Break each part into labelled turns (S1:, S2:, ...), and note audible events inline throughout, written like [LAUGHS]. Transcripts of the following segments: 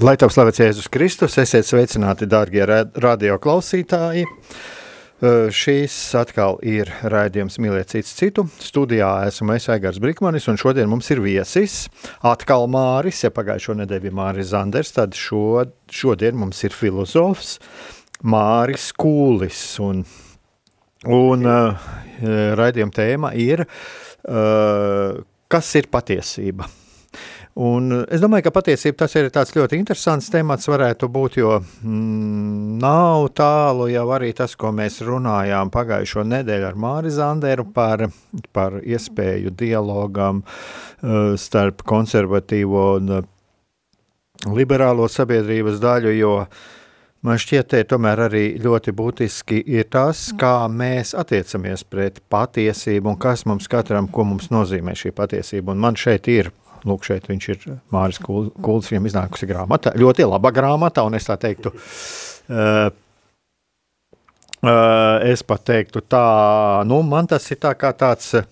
S1: Lai tev slavēts Jēzus Kristus, esiet sveicināti, dārgie radio klausītāji! Šīs atkal ir raidījums Mīliet cits citu. Studijā esmu es Aigars Brikmanis, un šodien mums ir viesis atkal Māris. Ja pagājušo nedēļu bija Māris Zanders, tad šo, šodien mums ir filozofs Māris Kūlis. Un, un uh, raidījuma tēma ir, uh, kas ir patiesība? Un es domāju, ka patiesībā tas ir ļoti interesants temats varētu būt, jo mm, nav tālu jau arī tas, ko mēs runājām pagājušo nedēļu ar Māri Zanderu par, par iespēju dialogam uh, starp konservatīvo un uh, liberālo sabiedrības daļu, jo man šķiet, te tomēr arī ļoti būtiski ir tas, kā mēs attiecamies pret patiesību un kas mums katram, ko mums nozīmē šī patiesība. Un man šeit ir Lūk, šeit viņš ir Māris Kults, viņam iznākusi grāmata, ļoti laba grāmata, un es tā teiktu, uh, es pat teiktu tā, nu, man tas ir tā kā tāds uh,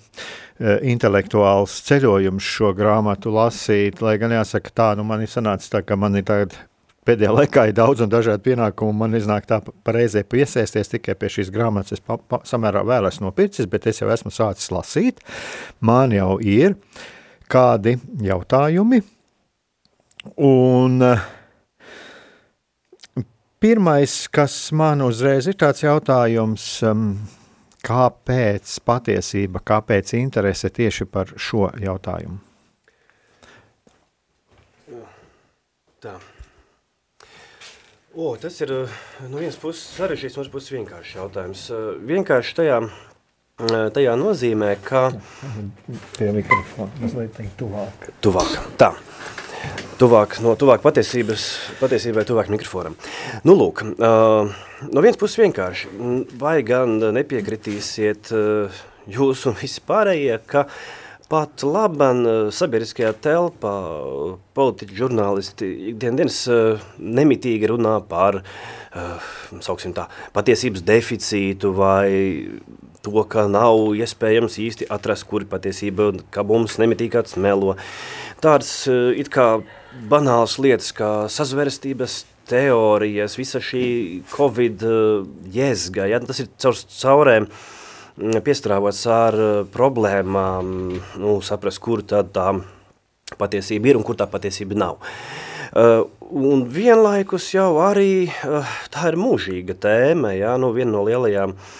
S1: intelektuāls ceļojums šo grāmatu lasīt, lai gan jāsaka tā, nu, man ir sanācis tā, ka man ir tagad pēdējā laikā ir daudz un dažādi pienākumi. Man iznāk tā pareizē piesēsties tikai pie šīs grāmatas. Es pa, pa, samērā vēl esmu nopircis, bet es jau esmu sācis lasīt. Man jau ir. Uh, kādi jautājumi. Un eh, pirmais, kas man uzreiz ir tāds jautājums, ehm, kāpēc patiesība, kāpēc interese tieši par šo jautājumu?
S2: Tā. O, tas ir no vienas puses sarežģīts, no otras puses vienkāršs jautājums. Eh, vienkārši tajā tajā nozīmē, ka...
S1: Pie mikrofona, mazliet teikt tuvāk.
S2: Tuvāk, tā. Tuvāk, no tuvāk patiesības, patiesībai tuvāk mikrofonam. Nu, lūk, uh, no vienas puses vienkārši, vai gan nepiekritīsiet uh, jūs un visi pārējie, ka pat laban sabiedriskajā telpā politiķi, žurnālisti ikdienas uh, nemitīgi runā par, uh, sauksim tā, patiesības deficītu vai to, ka nav iespējams īsti atrast, kuri patiesība, ka mums nemitīgi kāds melo. Tādas eh, it kā banālas lietas, kā sazvērstības teorijas, visa šī Covid eh, jēzga, ja, tas ir caur caurēm mm, piestrāvots ar eh, problēmām, nu, saprast, kur tad tā patiesība ir un kur tā patiesība nav. Uh, un vienlaikus jau arī uh, tā ir mūžīga tēma, ja, nu, viena no lielajām uh,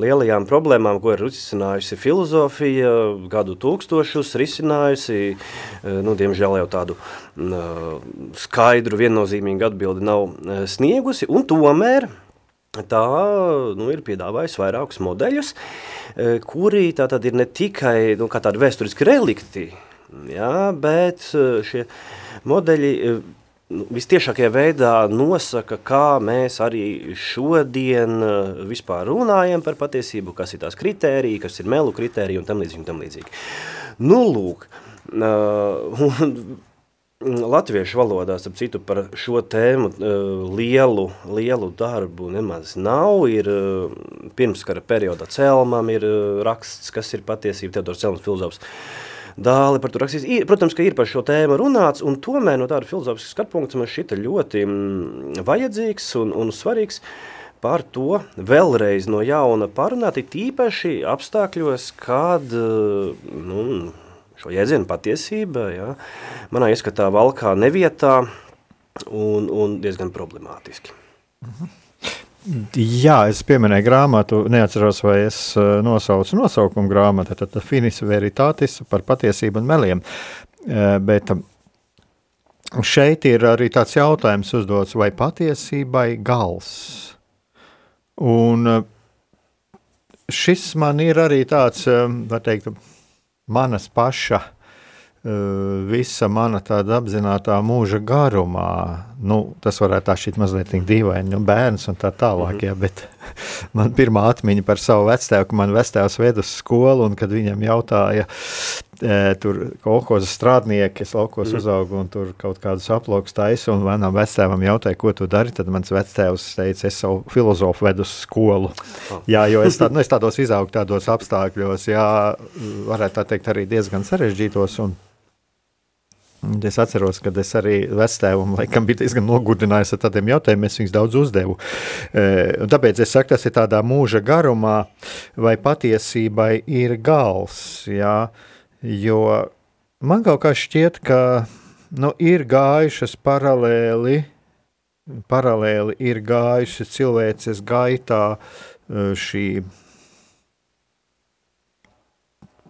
S2: lielajām problēmām, ko ir risinājusi filozofija, gadu tūkstošus risinājusi, eh, nu, diemžēl jau tādu uh, skaidru, viennozīmīgu atbildi nav uh, sniegusi, un tomēr tā nu, ir piedāvājusi vairākus modeļus, kuri tātad ir ne tikai nu, tādi vēsturiski relikti, jā, bet šie modeļi vistiešākajā veidā nosaka, kā mēs arī šodien uh, vispār runājam par patiesību, kas ir tās kritērija, kas ir melu kritērija un tam līdzīgi. Un tam līdzīgi. Nu, lūk, uh, [LAUGHS] latviešu valodā, ap citu, par šo tēmu uh, lielu, lielu darbu nemaz nav. Ir uh, pirmskara periodā Celmam ir raksts, kas ir patiesība, Teodors Celmas filozofs. Uh, dāli par to rakstījis. Ir, protams, ka ir par šo tēmu runāts, un tomēr no tāda filozofiskas skatpunkta man šita ļoti mm, vajadzīgs un, un svarīgs par to vēlreiz no jauna parunāt, tīpaši apstākļos, kad nu, šo jēdzienu patiesība, ja, manā ieskatā valkā nevietā un, un diezgan problemātiski.
S1: Jā, es pieminēju grāmatu, neatceros, vai es uh, nosaucu nosaukumu grāmatu, tad Finis Veritatis par patiesību un meliem. Uh, bet um, šeit ir arī tāds jautājums uzdots, vai patiesībai gals? Un uh, šis man ir arī tāds, var teikt, manas paša visa mana tāda apzināta mūža garumā. Nu, tas varētu šķist mazliet dīvaini, nu, bērns un tā tālāk, mm -hmm. ja, bet [LAUGHS] man pirmā atmiņa par savu ka man vectēvs ved uz skolu, un kad viņam jautāja, e, tur kolhoza strādnieki, es laukos mm. uzaugu, un tur kaut kādus aplokus taisu, un manam vectēvam jautāja, ko tu dari, tad mans vectēvs teica, es savu filozofu vedu uz skolu. Oh. Jā, jo es, tā, nu, es tādos izaugu tādos apstākļos, jā, varētu tā teikt arī diezgan sarežģītos, un Es atceros, ka es arī vectēvam laikam biju diezgan nogurdinājis ar tādiem jautājumiem, es viņus daudz uzdevu. E, tāpēc es saku, tas ir tādā mūža garumā, vai patiesībai ir gals, jā, jo man kaut kā šķiet, ka nu, ir gājušas paralēli, paralēli ir gājušas cilvēces gaitā e, šī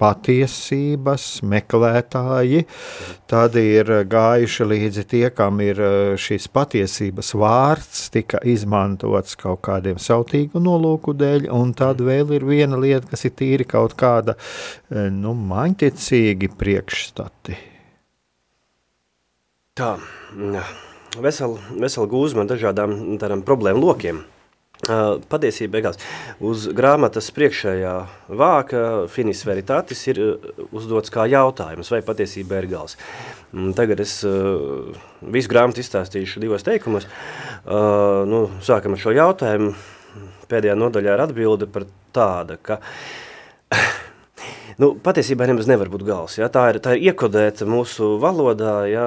S1: patiesības meklētāji, tad ir gājuši līdzi tie, kam ir eh, šīs patiesības vārds, tika izmantots kaut kādiem sautīgu nolūku dēļ, un tad vēl ir viena lieta, kas ir tīri kaut kāda, eh, nu, maņķicīgi priekšstati.
S2: Tā, vesela vesel gūzma dažādām tādām problēmu lokiem. Patiesībā beigās uz grāmatas priekšējā vāka finis veritatis ir uzdots kā jautājums, vai patiesība ir gals. Tagad es visu grāmatu izstāstīšu divos teikumos. Nu, sākam ar šo jautājumu. Pēdējā nodaļā ir atbilde par tāda, ka Nu, patiesībā nemaz nevar būt gals. Ja? Tā, ir, tā ir iekodēta mūsu valodā. Ja?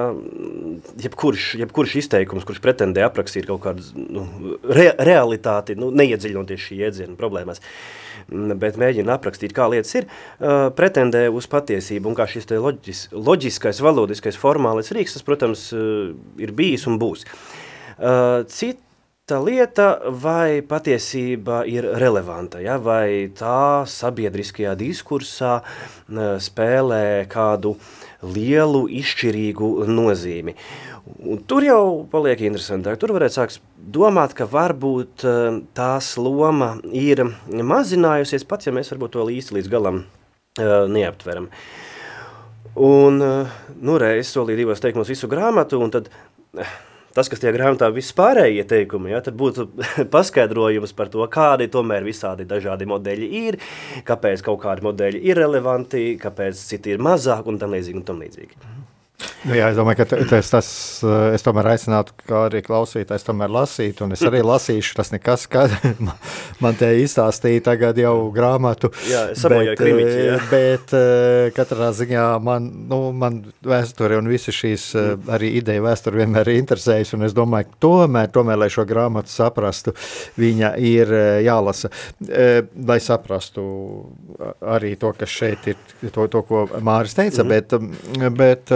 S2: Jebkurš, jebkurš izteikums, kurš pretendē aprakstīt kaut kādu nu, re, realitāti, nu, neiedziļinoties šī jēdziena problēmās, bet mēģina aprakstīt, kā lietas ir, uh, pretendē uz patiesību. Un kā šis loģis, loģiskais, valodiskais, formālais rīks, tas, protams, uh, ir bijis un būs. Uh, cit, tā lieta, vai patiesība ir relevanta, ja? vai tā sabiedriskajā diskursā spēlē kādu lielu, izšķirīgu nozīmi. Un tur jau paliek interesantāk. Tur varētu sākt domāt, ka varbūt tās loma ir mazinājusies, pats ja mēs varbūt to īsti līdz galam neaptveram. Un, nu, reiz solīju divos teikumos visu grāmatu, un tad tas, kas tajā grāmatā vispārējie ieteikumi, ja, tad būtu [LAUGHS] paskaidrojums par to, kādi tomēr visādi dažādi modeļi ir, kāpēc kaut kādi modeļi ir relevanti, kāpēc citi ir mazāk un tam līdzīgi un tam līdzīgi.
S1: Nu, jā, es domāju, ka tas, tas eh, es tomēr aicinātu, kā arī klausītājs tomēr lasīt, un es arī lasīšu, tas nekas, kad [LAUGHS] man te izstāstīja tagad jau grāmatu.
S2: Jā, es saprotu, krimiķi, jā.
S1: Eh, bet eh, katrā ziņā man, nu, man vēsture un visi šīs arī ideja vēsture vienmēr ir interesējusi, un es domāju, tomēr, tomēr, lai šo grāmatu saprastu, viņa ir jālasa, lai saprastu arī to, kas šeit ir, to, to ko Māris teica, mm -hmm. bet, bet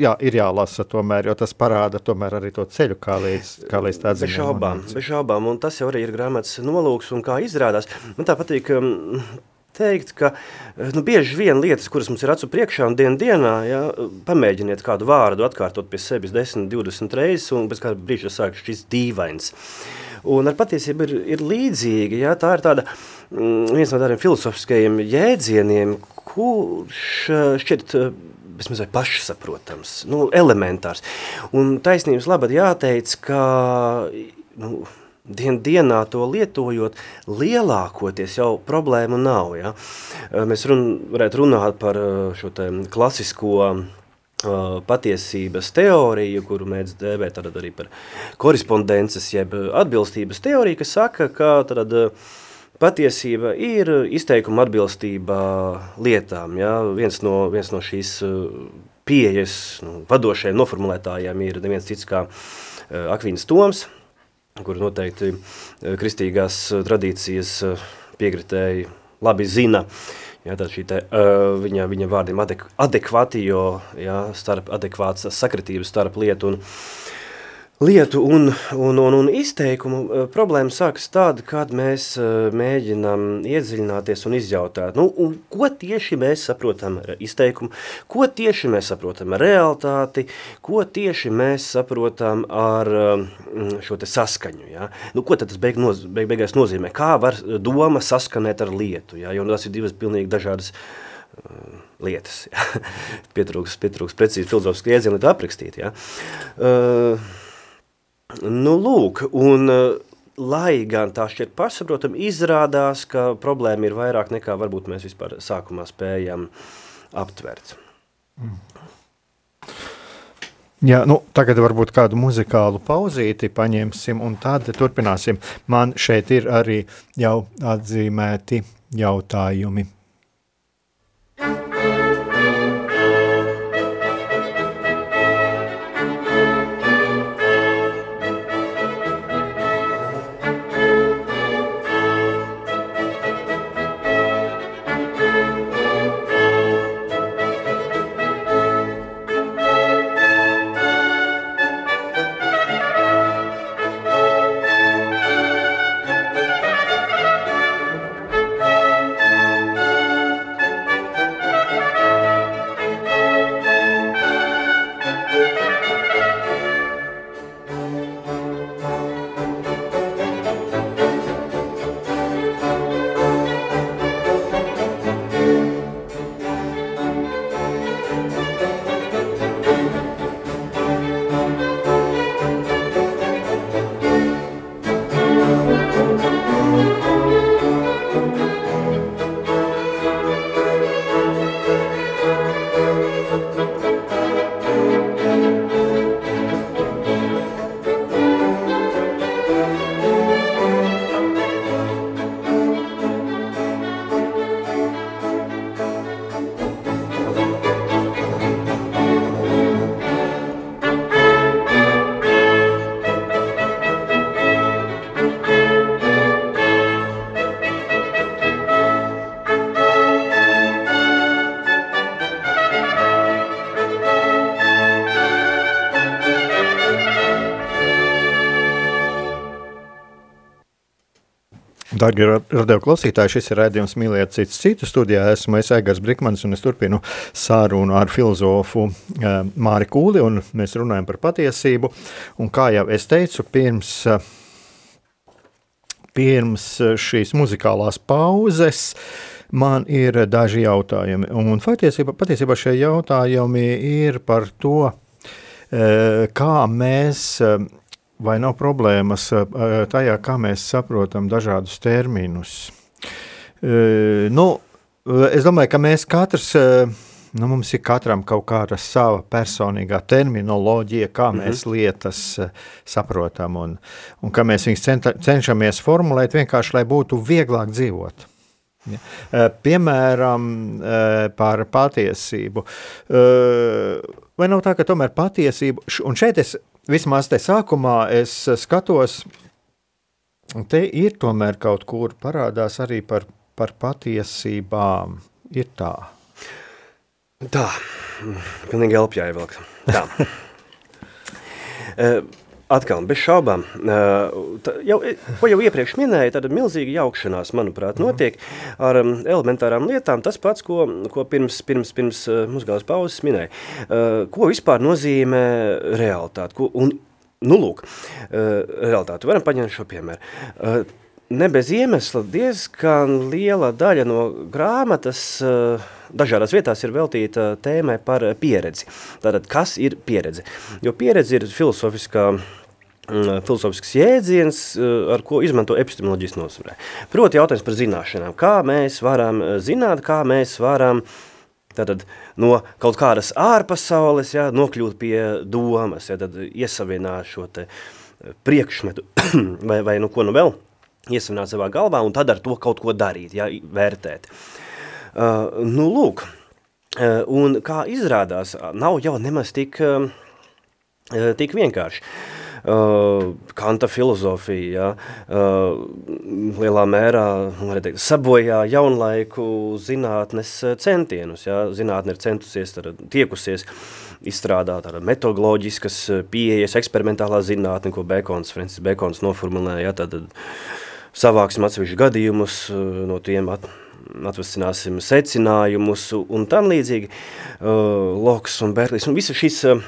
S1: jā, ir jālasa tomēr, jo tas parāda tomēr arī to ceļu, kā līdz, kā līdz tā
S2: dziņam. Bez šaubām, bez šaubām, un tas jau arī ir grāmatas nolūks, un kā izrādās. Man tā patīk um, teikt, ka nu, bieži vien lietas, kuras mums ir acu priekšā un dien dienā, ja, pamēģiniet kādu vārdu atkārtot pie sevis 10, 20 reizes, un pēc kāda brīža sāk šis dīvains. Un ar patiesību ir, ir līdzīgi, ja, tā ir tāda, mm, viens no tādiem filosofiskajiem jēdzieniem, kurš šķiet vismaz pašsaprotams, nu, elementārs. Un taisnības labad jāteic, ka nu, dien, dienā to lietojot, lielākoties jau problēmu nav. Ja? Mēs run, varētu runāt par šo klasisko uh, patiesības teoriju, kuru mēdz dēvēt arī par korespondences jeb atbilstības teoriju, kas saka, ka tad, uh, Patiesība ir izteikuma atbilstība lietām. Ja? Viens, no, viens no šīs uh, pieejas nu, vadošajiem noformulētājiem ir neviens cits kā uh, Akvīns Toms, kur noteikti uh, kristīgās tradīcijas piekritēji labi zina. Ja, tad šī te, viņa, viņa vārdiem adek, adekvātijo, ja, starp adekvāts sakritības starp lietu un, lietu un, un, un, un izteikumu eh, problēma sākas tad, kad mēs eh, mēģinām iedziļināties un izjautāt, nu, un ko tieši mēs saprotam ar izteikumu, ko tieši mēs saprotam ar realitāti, ko tieši mēs saprotam ar mm, šo te saskaņu, ja? nu, ko tad tas beig, noz, beig, beigās nozīmē, kā var doma saskanēt ar lietu, ja? jo tas ir divas pilnīgi dažādas lietas, ja? [LAUGHS] pietrūks, pietrūks precīzi filozofisku iedzienu, lai to aprakstīt, ja? Uh, Nu, lūk, un eh, lai gan tā šķiet pašsaprotam, izrādās, ka problēma ir vairāk nekā varbūt mēs vispār sākumā spējam aptvert. Mm.
S1: Jā, nu, tagad varbūt kādu muzikālu pauzīti paņemsim un tad turpināsim. Man šeit ir arī jau atzīmēti jautājumi. Darbie radio klausītāji, šis ir redzējums mīlēt citu citu studijā. Esmu es Egars Brikmans un es turpinu sārunu ar filozofu uh, Māri Kūli un mēs runājam par patiesību. Un kā jau es teicu, pirms, uh, pirms šīs muzikālās pauzes man ir daži jautājumi. Un patiesībā, patiesībā šie jautājumi ir par to, kā mēs vai nav problēmas eh, tajā, kā mēs saprotam dažādus terminus? Eh, nu, es domāju, ka mēs katrs. Eh, nu, mums ir katram kaut kāda sava personīgā terminoloģija, kā -hmm. mēs lietas saprotam, un, un kā mēs viņus centa, cenšamies formulēt vienkārši, lai būtu vieglāk dzīvot. Ja. Piemēram, par patiesību. Vai nav tā, ka tomēr patiesība, un šeit es vismaz te sākumā es skatos, te ir tomēr kaut kur parādās arī par, par patiesībām. Ir tā.
S2: Tā, pilnīgi elpjāja vēl. Tā. [LAUGHS] Atkal, bez šaubām, jau, ko jau iepriekš minēju, tad milzīga jaukšanās, manuprāt, mhm. notiek ar elementārām lietām. Tas pats, ko, ko pirms, pirms, pirms muzikālas pauzes minēju. Ko vispār nozīmē realitāte? Ko, un, nu, lūk, realitāte. Varam paņemt šo piemēru. Ne bez iemesla diezgan liela daļa no grāmatas dažādās vietās ir veltīta tēmai par pieredzi. Tātad, kas ir pieredze? Jo pieredze ir filozofiskā Mm, filozofisks jēdziens, ar ko izmanto epistemoloģijas nosvarē. Proti jautājums par zināšanām. Kā mēs varam zināt, kā mēs varam tātad, no kaut kādas ārpasaules ja, nokļūt pie domas, ja, tad iesavienāt šo te priekšmetu [CLEARS THROAT] vai, vai nu ko nu vēl, iesavināt savā galvā un tad ar to kaut ko darīt, ja, vērtēt. Uh, nu, lūk, uh, un kā izrādās, nav jau nemaz tik, uh, tik vienkārši. Uh, uh, Kanta filozofija, ja, uh, lielā mērā teikt, sabojā jaunlaiku zinātnes centienus. Ja. Zinātne ir centusies, tiekusies izstrādāt metodoloģiskas pieejas, eksperimentālā zinātne, ko Bekons, Francis Bekons noformulēja. Ja, tad, savāksim atsevišķus gadījumus, no tiem at, atvasināsim secinājumus un tam līdzīgi. Uh, Loks un Berlis un visa šis uh,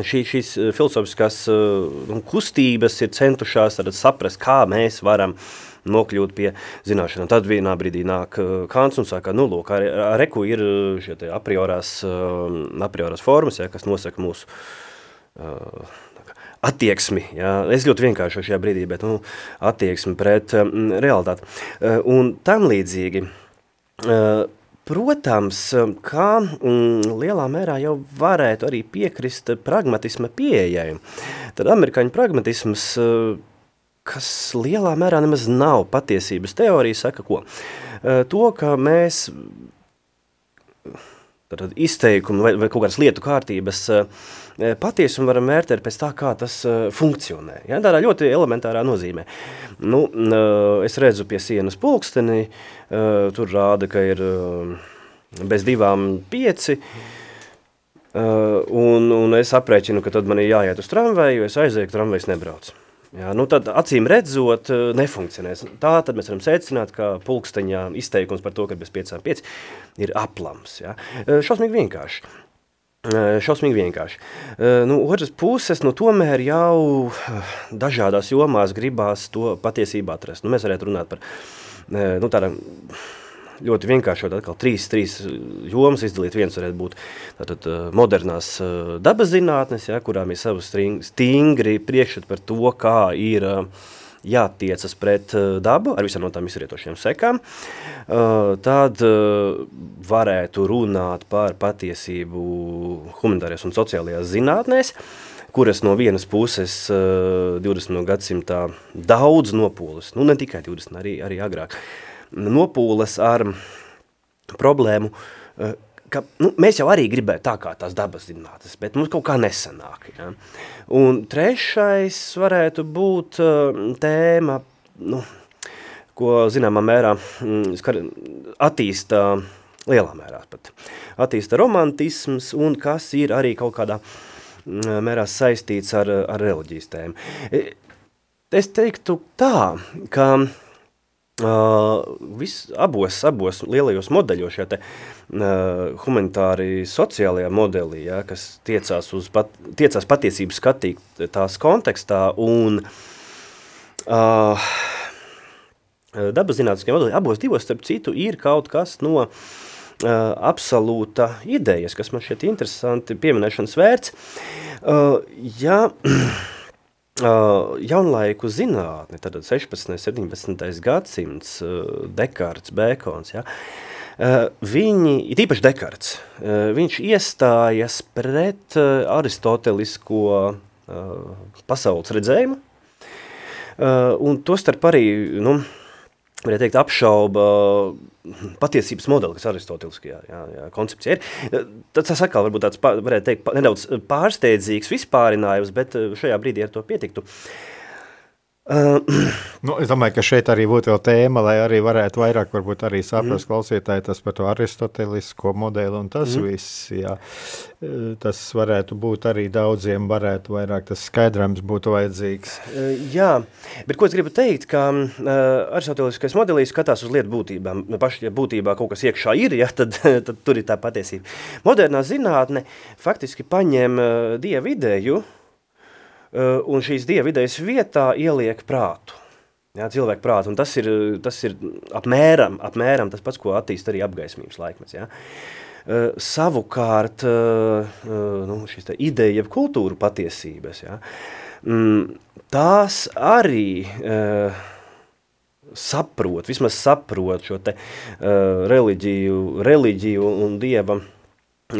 S2: šī, šīs eh, filozofiskās uh, kustības ir centušās saprast, kā mēs varam nokļūt pie zināšanām. Tad vienā brīdī nāk uh, Kants un saka, nu, lūk, ar, ar reku ir šie te apriorās, apriorās formas, ja, kas nosaka mūsu uh, attieksmi, jā, es ļoti vienkārši šajā brīdī, bet, nu, attieksmi pret um, realitāti. Uh, un tam līdzīgi, uh, Protams, kā mm, lielā mērā jau varētu arī piekrist pragmatisma pieejai. Tad amerikāņu pragmatisms, eh, kas lielā mērā nemaz nav patiesības teorija, saka ko? Eh, to, ka mēs izteikumu vai, vai kaut kādas lietu kārtības uh, patiesumu varam vērtēt pēc tā, kā tas uh, funkcionē. Ja? Tādā ļoti elementārā nozīmē. Nu, uh, es redzu pie sienas pulksteni, tur rāda, ka ir bez divām pieci, un, un es aprēķinu, ka tad man ir jāiet uz tramvaju, es aizēju, tramvajs nebrauc. Jā, nu tad, acīm redzot, nefunkcionēs. Tā tad mēs varam secināt, ka pulksteņā izteikums par to, ka bez piecām pieci ir aplams. Jā. Šausmīgi vienkārši. Šausmīgi vienkārši. Nu, otras puses, nu, tomēr jau dažādās jomās gribās to patiesību atrast. Nu, mēs varētu runāt par nu, tādām ļoti vienkāršot atkal trīs, trīs jomas izdalīt. Viens varētu būt tātad, modernās dabas zinātnes, ja, kurām ir savas stingri priekšstat par to, kā ir jātiecas pret dabu ar visām no tām izrietošiem sekām. Tad varētu runāt par patiesību humanitārajās un sociālajās zinātnēs, kuras no vienas puses 20. gadsimtā daudz nopūles, nu ne tikai 20, arī, arī agrāk, nopūles ar problēmu, eh, ka nu, mēs jau arī gribētu tā kā tās dabas zinātnes, bet mums kaut kā nesanāk. Ja? Un trešais varētu būt uh, tēma, nu, ko zināmā mērā mm, attīsta lielā mērā pat. Attīsta romantisms un kas ir arī kaut kādā mm, mērā saistīts ar, ar reliģijas tēmu. E, es teiktu tā, ka Uh, vis, abos, abos lielajos modeļos, šajā te, uh, humanitāri sociālajā modelī, ja, kas tiecās, uz pat, tiecās patiesību skatīt tās kontekstā un uh, dabas zinātniskajā modelī, abos divos, starp citu, ir kaut kas no uh, absolūta idejas, kas man šķiet interesanti pieminēšanas vērts. Uh, ja [CLEARS THROAT] Uh, jaunlaiku zinātne, tad 16. un 17. gadsimts, uh, Dekārts, Bēkons, ja, uh, viņi, ir īpaši Dekārts, uh, viņš iestājas pret uh, aristotelisko uh, pasaules redzējumu, uh, un to starp arī, nu, varētu teikt, apšauba patiesības modeli, kas aristoteliskajā jā, jā, koncepcijā ir. Tas atkal varbūt tāds, varētu teikt, nedaudz pārsteidzīgs vispārinājums, bet eh, šajā brīdī ar to pietiktu. Uh,
S1: nu, es domāju, ka šeit arī būtu vēl tēma, lai arī varētu vairāk varbūt arī saprast mm. klausītāji tas par to aristotelisko modeli un tas mm. viss, jā. Tas varētu būt arī daudziem, varētu vairāk tas skaidrams būtu vajadzīgs.
S2: Uh, jā, bet ko es gribu teikt, ka uh, aristoteliskais modelis skatās uz lietu būtībām. Paši, ja būtībā kaut kas iekšā ir, ja, [LAUGHS] tad, tad tur ir tā patiesība. Modernā zinātne faktiski paņem dievu ideju, un šīs dieva idejas vietā ieliek prātu. Jā, cilvēku prātu, un tas ir, tas ir apmēram, apmēram tas pats, ko attīst arī apgaismības laikmets. Jā. Uh, savukārt, uh, nu, šīs ideja, jeb kultūra patiesības, jā, mm, tās arī uh, saprot, vismaz saprot šo te reliģiju, reliģiju un dieva uh,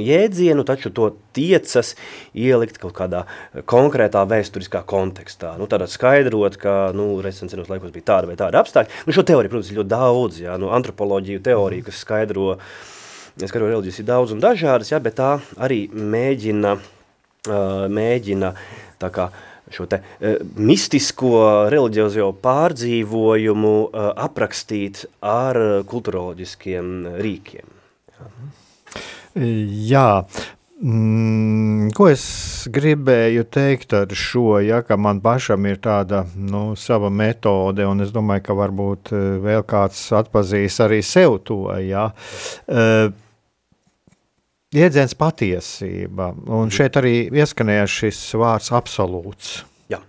S2: jēdzienu, taču to tiecas ielikt kaut kādā konkrētā vēsturiskā kontekstā. Nu, tādā skaidrot, ka nu, recensenos laikos bija tāda vai tāda apstākļa. Nu, šo teoriju, protams, ir ļoti daudz, jā, nu, antropoloģiju teoriju, kas skaidro, skaidro reliģijas ir daudz un dažādas, jā, bet tā arī mēģina, mēģina tā kā šo te mistisko reliģiozo pārdzīvojumu aprakstīt ar kulturoloģiskiem rīkiem.
S1: Jā, Mm, ko es gribēju teikt ar šo, ja man pašam ir tāda nu, sava metode, un es domāju, ka varbūt eh, vēl kāds atpazīs arī sev to. Ja. Uh, Jēdziens patiesība, un šeit arī ieskanēja šis vārds absolūts.
S2: Jā.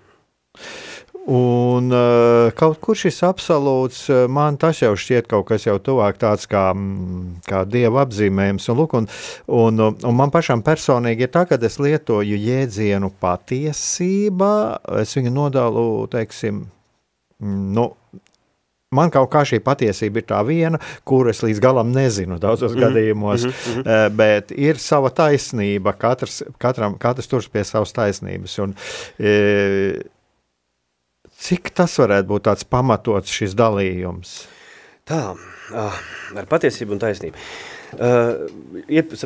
S1: Un uh, kaut kur šis absolūts, uh, man tas jau šķiet kaut kas jau tuvāk tāds kā, mm, kā dieva apzīmējums. Un, lūk, un, un, un man pašam personīgi ir tā, ka es lietoju jēdzienu patiesība, es viņu nodalu, teiksim, mm, nu, Man kaut kā šī patiesība ir tā viena, kur es līdz galam nezinu daudzos mm -hmm. gadījumos, mm -hmm. bet ir sava taisnība. Katrs, katram, katrs tur pie savas taisnības. Un, e, Cik tas varētu būt tāds pamatots šis dalījums?
S2: Tā, ar patiesību un taisnību. Uh,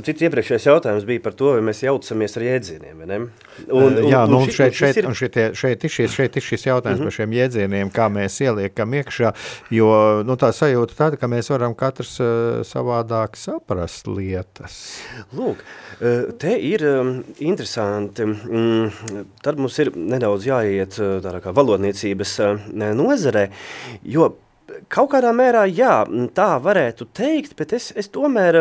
S2: citu, iepriekšējais jautājums bija par to, vai mēs jaucamies ar jēdzieniem. Un,
S1: un, Jā, un, nu, un šeit, šeit, ir... šitie, šeit, ir šis, šeit ir šis jautājums mm -hmm. par šiem jēdzieniem, kā mēs ieliekam iekšā. Jo nu, tā sajūta tāda, ka mēs varam katrs uh, savādāk saprast lietas.
S2: Lūk, te ir um, interesanti. Mm, tad mums ir nedaudz jāiet tādā kā valodniecības uh, nozarē, jo Kaut kādā mērā, jā, tā varētu teikt, bet es, es, tomēr,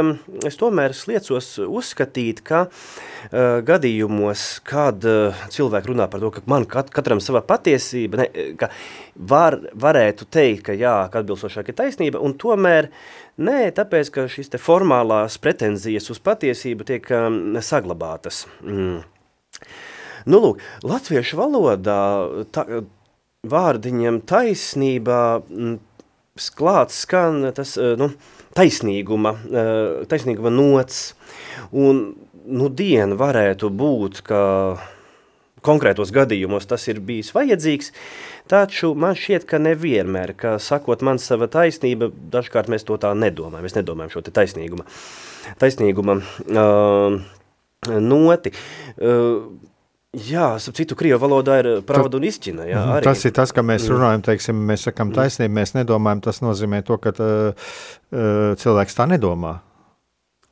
S2: es tomēr sliecos uzskatīt, ka uh, gadījumos, kad uh, cilvēki runā par to, ka man kat, katram sava patiesība, ne, ka var, varētu teikt, ka jā, ka atbilstošāk ir taisnība, un tomēr nē, tāpēc, ka šīs te formālās pretenzijas uz patiesību tiek um, saglabātas. Mm. Nu, lūk, latviešu valodā tā, vārdiņam taisnība klāts skan tas eh, nu, taisnīguma, eh, taisnīguma nots. Un nu, diena varētu būt, ka konkrētos gadījumos tas ir bijis vajadzīgs, taču man šķiet, ka nevienmēr, ka sakot man sava taisnība, dažkārt mēs to tā nedomājam, mēs nedomājam šo te taisnīguma, taisnīguma uh, noti. Uh, Jā, ap citu, krievu valodā ir pravda un izķina. Jā,
S1: mhm, arī. Tas ir tas, ka mēs mm. runājam, teiksim, mēs sakam mm. taisnību, mēs nedomājam, tas nozīmē to, ka uh, cilvēks tā nedomā.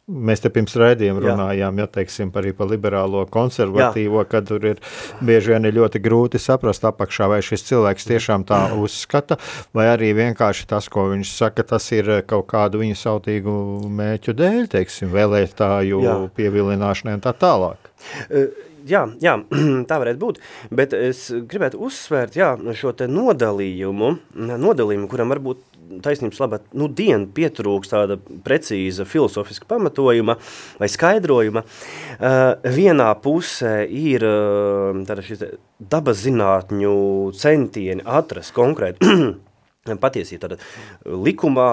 S1: Mēs te pirms raidījuma runājām ja, teiksim, par, par liberālo konservatīvo, Jā. kad tur ir bieži vien ir ļoti grūti saprast apakšā, vai šis cilvēks tiešām tā uzskata, vai arī vienkārši tas, ko viņš saka, tas ir kaut kādu viņu sautīgu mēķu dēļ, teiksim, vēlētāju Jā. pievilināšanai un tā tālāk.
S2: Uh, jā, jā, [CLEARS THROAT] tā varētu būt, bet es gribētu uzsvērt jā, šo te nodalījumu, nodalījumu, kuram varbūt taisnības labā, nu dienu pietrūks tāda precīza filozofiska pamatojuma vai skaidrojuma. Uh, vienā pusē ir uh, tāda šis dabas zinātņu centieni atrast konkrētu [CLEARS THROAT] patiesību. Tad likumā,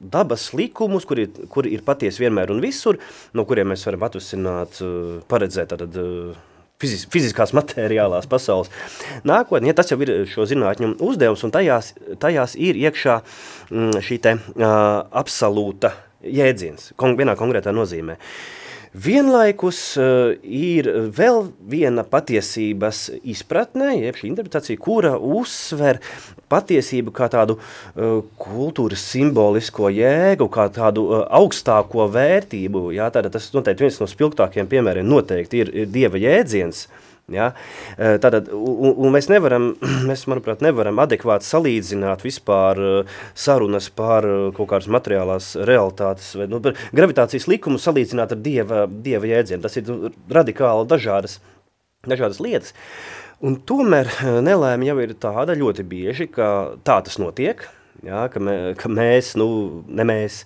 S2: dabas likumus, kuri, kuri ir patiesi vienmēr un visur, no kuriem mēs varam atvesināt, eh, paredzēt tātad, eh, fizis, fiziskās materiālās pasaules nākotnē. Ja tas jau ir šo zinātņu uzdevums, un tajās, tajās ir iekšā mm, šī te uh, absolūta jēdziens, kon, vienā konkrētā nozīmē. Uh, Vienlaikus uh, ir vēl viena patiesības izpratne, jeb šī interpretācija, kura uzsver patiesību kā tādu uh, kultūras simbolisko jēgu, kā tādu uh, augstāko vērtību. Jā, tāda, tas noteikti viens no spilgtākiem piemēriem noteikti ir, ir dieva jēdziens, uh, Ja? Tātad, un, un mēs nevaram, [CLEARS THROAT] mēs, manuprāt, nevaram adekvāti salīdzināt vispār sarunas par kaut kādas materiālās realitātes vai nu, gravitācijas likumu salīdzināt ar dieva, dieva jēdzienu. Tas ir nu, radikāli dažādas, dažādas lietas. Un tomēr nelēma jau ir tāda ļoti bieži, ka tā tas notiek, ja? ka, mē, ka mēs, nu, ne mēs,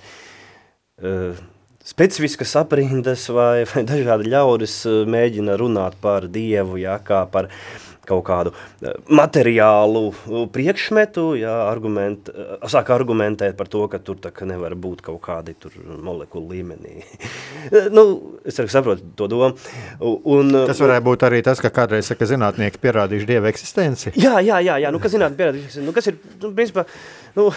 S2: uh, specifiskas aprindas vai, vai dažādi ļaudis eh, mēģina runāt par Dievu, jā, kā par kaut kādu eh, materiālu eh, priekšmetu, jā, argument, sāk argumentēt par to, ka tur tā, ka nevar būt kaut kādi tur molekulu līmenī. [LAUGHS] nu, es arī saprotu to domu. Un,
S1: tas varētu būt arī tas, ka kādreiz saka zinātnieki pierādījuši Dieva eksistenci.
S2: Jā, jā, jā, jā nu, kas zinātnieki pierādījuši, nu, kas ir, nu, principā, nu,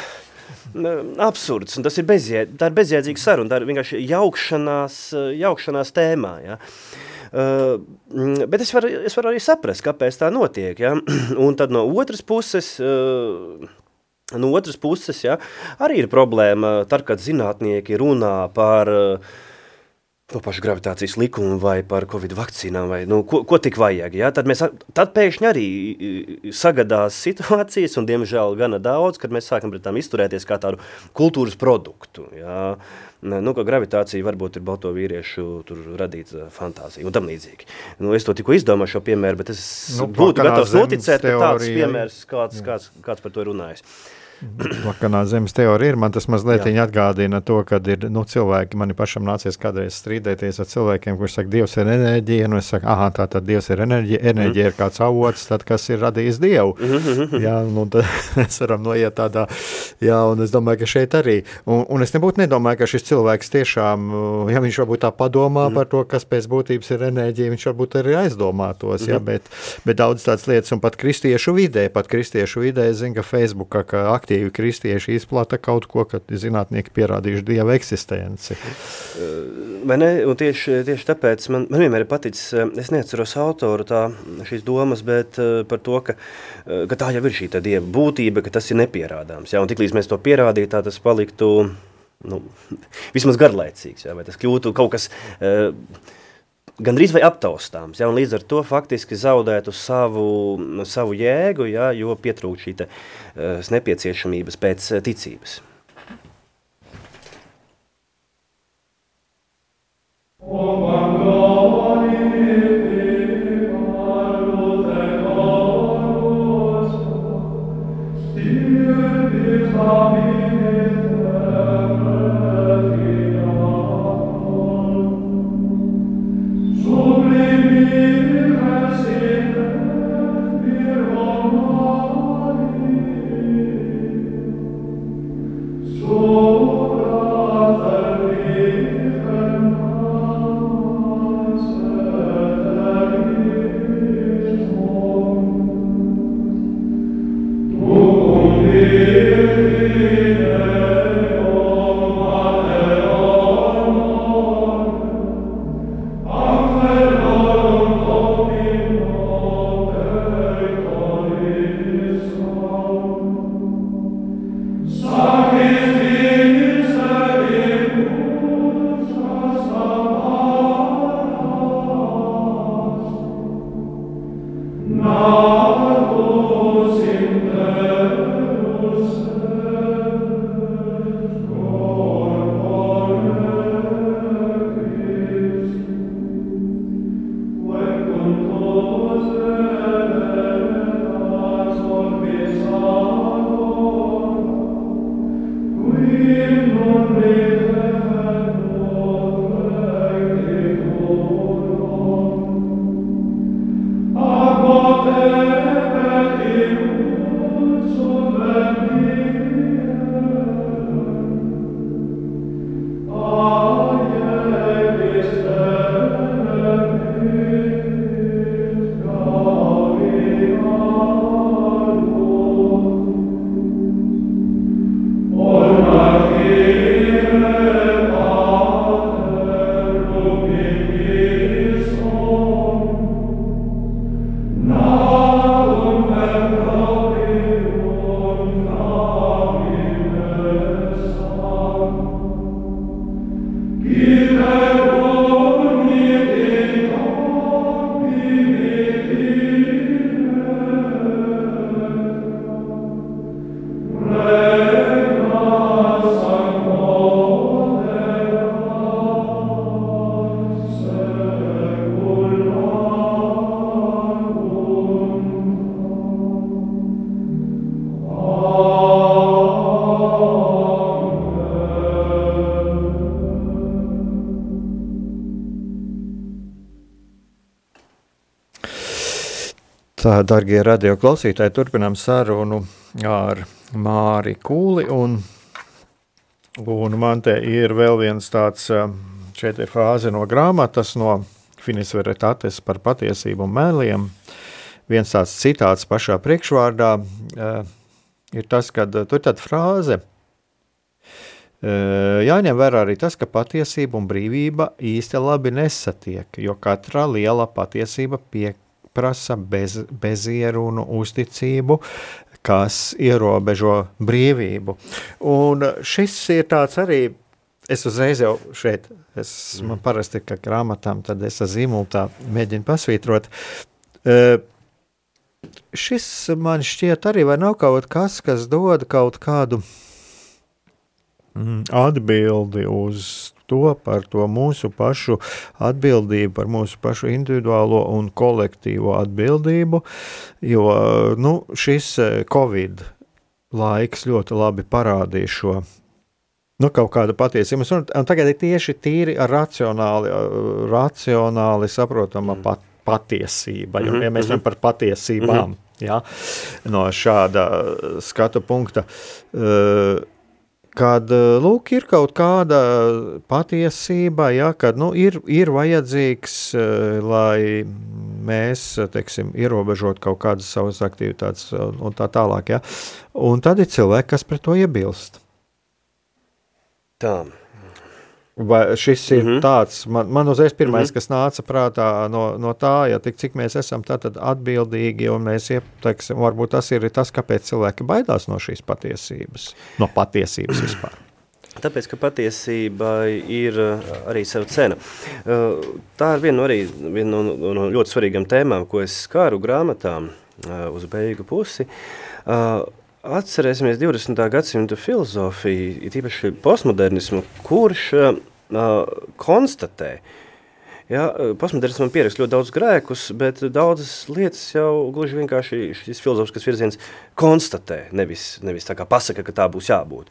S2: absurds, un tas ir bezjēdzīga, tā ir bezjēdzīga saruna, tā ir vienkārši jaukšanās, jaukšanās tēmā, ja. Uh, bet es varu, es varu arī saprast, kāpēc tā notiek. Ja? [CLEARS THROAT] Un tad no otras puses... Uh, No otras puses, ja, arī ir problēma, tad, kad zinātnieki runā par uh, to pašu gravitācijas likumu vai par covid vakcīnām, vai nu, ko, ko tik vajag. Ja? Tad, mēs, tad pēkšņi arī sagadās situācijas, un diemžēl gana daudz, kad mēs sākam pret tām izturēties kā tādu kultūras produktu. Ja? Nu, ka gravitācija varbūt ir balto vīriešu radīta fantāzija un tam līdzīgi. Nu, es to tikko izdomāju šo piemēru, bet es nu, būtu gatavs noticēt, ka tāds piemērs kāds, kāds, kāds par to ir runājis. Uh, [CLEARS THROAT]
S1: Lakanā zemes teorija ir. Man tas mazliet atgādina to, ka ir nu, cilvēki. Man pašam nācies kādreiz strīdēties ar cilvēkiem, kuriem saka, Dievs ir enerģija. Nu, es saku, ah, tā tad Dievs ir enerģija. Enerģija mm. ir kāds avots, tad, kas ir radījis Dievu. Mm -hmm. Jā, nu, tad [LAUGHS] mēs varam noiet tādā. Jā, un es domāju, ka šeit arī. Un, un es nebūtu nedomāju, ka šis cilvēks tiešām, ja viņš varbūt tā padomā mm. par to, kas pēc būtības ir enerģija, viņš varbūt arī aizdomātos. Mm. Jā, bet, bet daudz tādas lietas, un pat kristiešu vidē, pat kristiešu vidē, zinu, ka Facebookā, ka aktīvi aktīvi kristieši izplata kaut ko, kad zinātnieki pierādījuši dieva eksistenci.
S2: Vai ne? Un tieši, tieši tāpēc man, man vienmēr ir paticis, es neatceros autoru tā, šīs domas, bet par to, ka, ka tā jau ir šī dieva būtība, ka tas ir nepierādāms. Ja? Un tiklīdz mēs to pierādītu, tā tas paliktu nu, [LAUGHS] vismaz garlaicīgs, ja? vai tas kļūtu kaut kas... Uh, gandrīz vai aptaustāms. Ja, līdz ar to faktiski zaudētu savu, savu jēgu, ja, jo pietrūkst šī te, uh, nepieciešamības pēc uh, ticības. Oh, my
S1: Tā, darbie radioklausītāji, turpinām sarunu ar Māri Kūli. Un, un man te ir vēl viens tāds, šeit ir frāze no grāmatas, no Finis Veritates par patiesību un mēliem. Viens tāds citāts pašā priekšvārdā ir tas, ka tur ir tāda frāze, Jāņem vērā arī tas, ka patiesība un brīvība īsti labi nesatiek, jo katra liela patiesība pieprasa bez, bezierunu uzticību, kas ierobežo brīvību. Un šis ir tāds arī Es uzreiz jau šeit, es, man parasti, ka grāmatām, tad es ar zīmolu tā mēģinu pasvītrot. Uh, šis man šķiet arī, vai nav kaut kas, kas dod kaut kādu mm, atbildi uz to par to mūsu pašu atbildību, par mūsu pašu individuālo un kolektīvo atbildību, jo nu, šis eh, Covid laiks ļoti labi parādīja šo nu, kaut kāda patiesība. Un, un tagad ir tieši tīri racionāli, racionāli saprotama mm. pat, patiesība. Jo, -hmm. ja mēs runājam par patiesībām, -hmm. ja, no šāda skatu punkta. Uh, kad lūk, ir kaut kāda patiesība, ja, kad nu, ir, ir vajadzīgs, lai mēs teiksim, ierobežotu kaut kādas savas aktivitātes un tā tālāk. Ja. Un tad ir cilvēki, kas pret to iebilst.
S2: Tā.
S1: Vai šis ir mm -hmm. tāds, man, man uzreiz pirmais, mm -hmm. kas nāca prātā no, no tā, ja tik, cik mēs esam atbildīgi, un mēs ieteiksim, varbūt tas ir tas, kāpēc cilvēki baidās no šīs patiesības, no patiesības vispār.
S2: Tāpēc, ka patiesība ir arī sava cena. Tā ir viena no, arī, viena no, no ļoti svarīgām tēmām, ko es skāru grāmatām uz beigu pusi. Atcerēsimies 20. gadsimta filozofiju, tīpaši postmodernismu, kurš uh, konstatē, ja, postmodernismam pierakst ļoti daudz grēkus, bet daudzas lietas jau gluži vienkārši šis filozofiskas virziens konstatē, nevis, nevis tā kā pasaka, ka tā būs jābūt.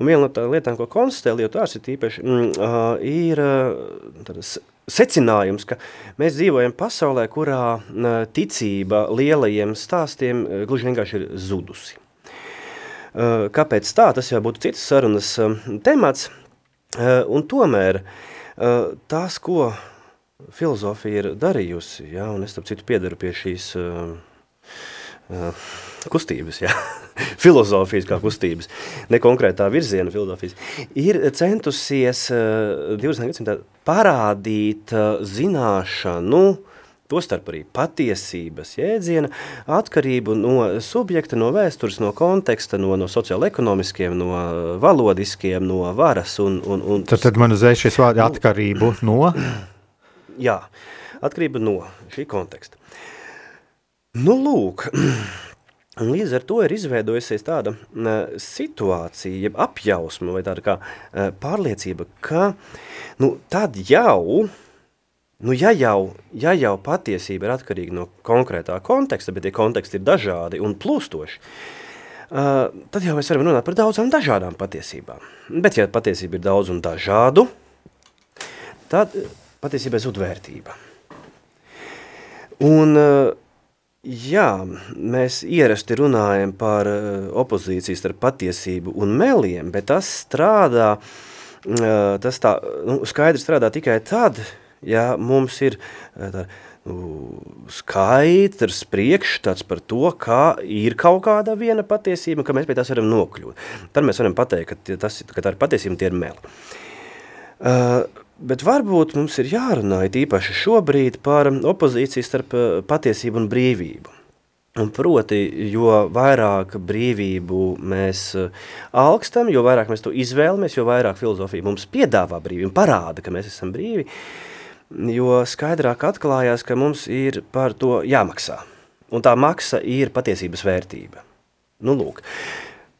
S2: Un viena no tā lietām, ko konstatē Lietuārs ir tīpaši, mm, uh, ir uh, secinājums, ka mēs dzīvojam pasaulē, kurā ticība lielajiem stāstiem gluži vienkārši ir zudusi. Eh, kāpēc tā? Tas jau būtu citas sarunas eh, temats. Eh, un tomēr tas, ko filozofija ir darījusi, ja, un es, starp citu, piedaru pie šīs kustības, ja, [LAUGHS] filozofijas kā kustības, ne konkrētā virziena filozofijas, ir centusies 20. gadsimtā parādīt zināšanu, uh, tostarp arī patiesības jēdziena, atkarību no subjekta, no vēstures, no konteksta, no, no sociāla-ekonomiskiem, no valodiskiem, no varas. Un, un, un...
S1: Tad, tad man uzreiz šis vārds atkarību no? [CLEARS THROAT]
S2: Jā, atkarība no šī konteksta. Nu, lūk, Un [CLEARS THROAT] līdz ar to ir izveidojusies tāda uh, situācija, jeb apjausma vai tāda kā uh, pārliecība, ka nu, tad jau Nu, ja, jau, ja jau patiesība ir atkarīga no konkrētā konteksta, bet tie konteksti ir dažādi un plūstoši, uh, tad jau mēs varam runāt par daudzām dažādām patiesībām. Bet, ja patiesība ir daudz un dažādu, tad patiesībai zud vērtība. Un, uh, jā, mēs ierasti runājam par uh, opozīcijas starp patiesību un meliem, bet tas strādā, tas tā, nu, skaidri strādā tikai tad, ja mums ir eh, tā, nu, skaidrs priekšstats par to, kā ir kaut kāda viena patiesība, ka mēs pie tās varam nokļūt. Tad mēs varam pateikt, ka, tas, ka tā ir patiesība, tie ir meli. Uh, bet varbūt mums ir jārunā īpaši šobrīd par opozīciju starp eh, patiesību un brīvību. Un proti, jo vairāk brīvību mēs alkstam, jo vairāk mēs to izvēlamies, jo vairāk filozofija mums piedāvā brīvību un parāda, ka mēs esam brīvi, uh, jo skaidrāk atklājās, ka mums ir par to jāmaksā. Un tā maksa ir patiesības vērtība. Nu, lūk.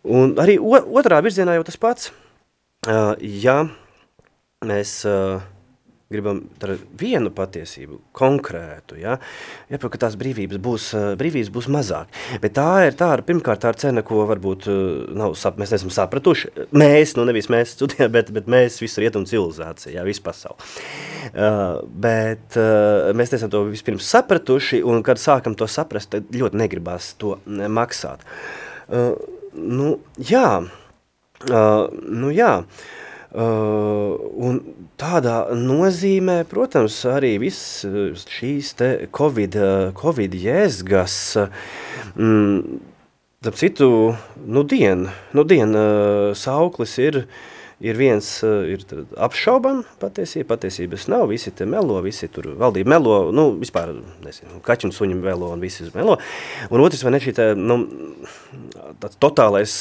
S2: Un arī otrā virzienā jau tas pats. Ja mēs gribam vienu patiesību, konkrētu, ja, jāprot, ka tās brīvības būs, eh, brīvības būs mazāk. Bet tā ir tā, pirmkārt, tā ir cena, ko varbūt eh, nav, mēs neesam sapratuši. Mēs, nu nevis mēs studējam, bet, bet mēs visu rietumu civilizāciju, jā, visu pasauli. Uh, bet uh, mēs neesam to vispirms sapratuši, un kad sākam to saprast, tad ļoti negribās to maksāt. Uh, nu, jā, uh, nu jā, Uh, un tādā nozīmē, protams, arī viss šīs te Covid, COVID jēzgas, mm, citu, nu dien, nu dien uh, sauklis ir, ir viens ir apšaubam patiesība, patiesības nav, visi te melo, visi tur valdība melo, nu, vispār, nezinu, kaķi un suņi melo un visi melo. Un otrs, vai ne šī tā, nu, tāds totālais,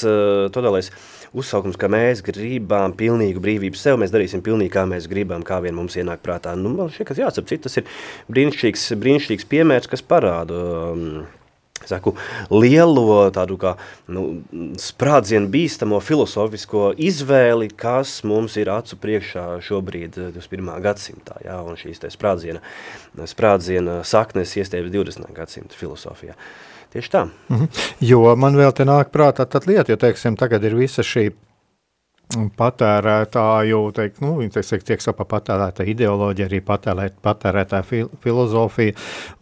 S2: totālais uzsaukums, ka mēs gribam pilnīgu brīvību sev, mēs darīsim pilnīgi, kā mēs gribam, kā vien mums ienāk prātā. Nu, man šķiet, ka jāsap, tas ir brīnišķīgs, brīnišķīgs piemērs, kas parāda um, saku, lielo tādu kā nu, sprādzienu bīstamo filozofisko izvēli, kas mums ir acu priekšā šobrīd 21. gadsimtā, jā, un šīs te sprādziena, sprādziena saknes iestiepjas 20. gadsimta filosofijā. Tieši tā.
S1: Mm -hmm. Jo man vēl te nāk prātā tad lieta, jo, teiksim, tagad ir visa šī patērētāju, teikt, nu, viņi tiek, tiek sapa patērētāja ideoloģija, arī patērēt, patērētāja fil, filozofija,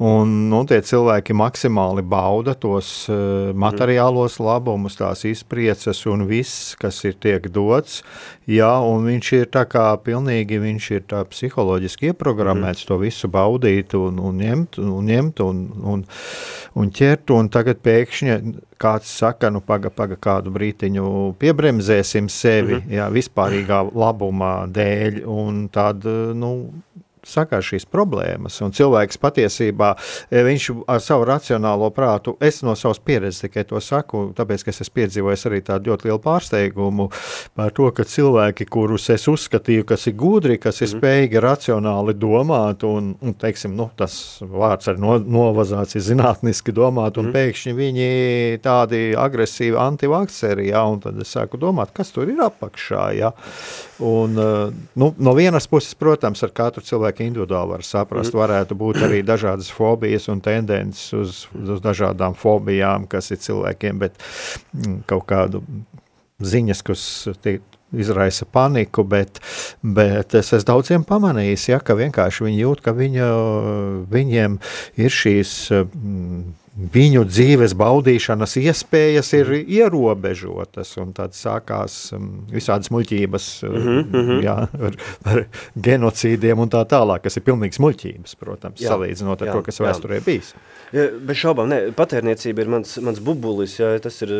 S1: un, nu, tie cilvēki maksimāli bauda tos uh, materiālos labumus, tās izprieces un viss, kas ir tiek dots, jā, un viņš ir tā kā pilnīgi, viņš ir tā psiholoģiski ieprogrammēts mm. to visu baudīt un, un ņemt, un ņemt un, un, un ķert, un tagad pēkšņi kāds saka, nu, paga, paga kādu brītiņu piebremzēsim sevi, mm -hmm. jā, vispārīgā labuma dēļ, un tad, nu, sakās šīs problēmas. Un cilvēks patiesībā e, viņš ar savu racionālo prātu, es no savas pieredzes tikai to saku, tāpēc, ka es esmu piedzīvojis arī tādu ļoti lielu pārsteigumu par to, ka cilvēki, kurus es uzskatīju, kas ir gudri, kas ir mm. spējīgi racionāli domāt, un, un teiksim, nu, tas vārds ar no, novazāts ir zinātniski domāt, un mm. pēkšņi viņi tādi agresīvi antivakceri, ja, un tad es sāku domāt, kas tur ir apakšā, ja. Un, e, nu, no vienas puses, protams, ar katru cilvēku cilvēki individuāli var saprast. Varētu būt arī dažādas fobijas un tendences uz, uz dažādām fobijām, kas ir cilvēkiem, bet mm, kaut kādu ziņas, kas tiek izraisa paniku, bet, bet es esmu daudziem pamanījis, ja, ka vienkārši viņi jūt, ka viņa, viņiem ir šīs mm, viņu dzīves baudīšanas iespējas ir ierobežotas, un tad sākās um, visādas muļķības mm -hmm. jā, ar, ar genocīdiem un tā tālāk, kas ir pilnīgs muļķības, protams, jā, salīdzinot ar jā, to, kas jā. vēsturē bijis.
S2: Ja, bez šaubām, ne, patērniecība ir mans, mans bubulis, jā, tas ir... [LAUGHS]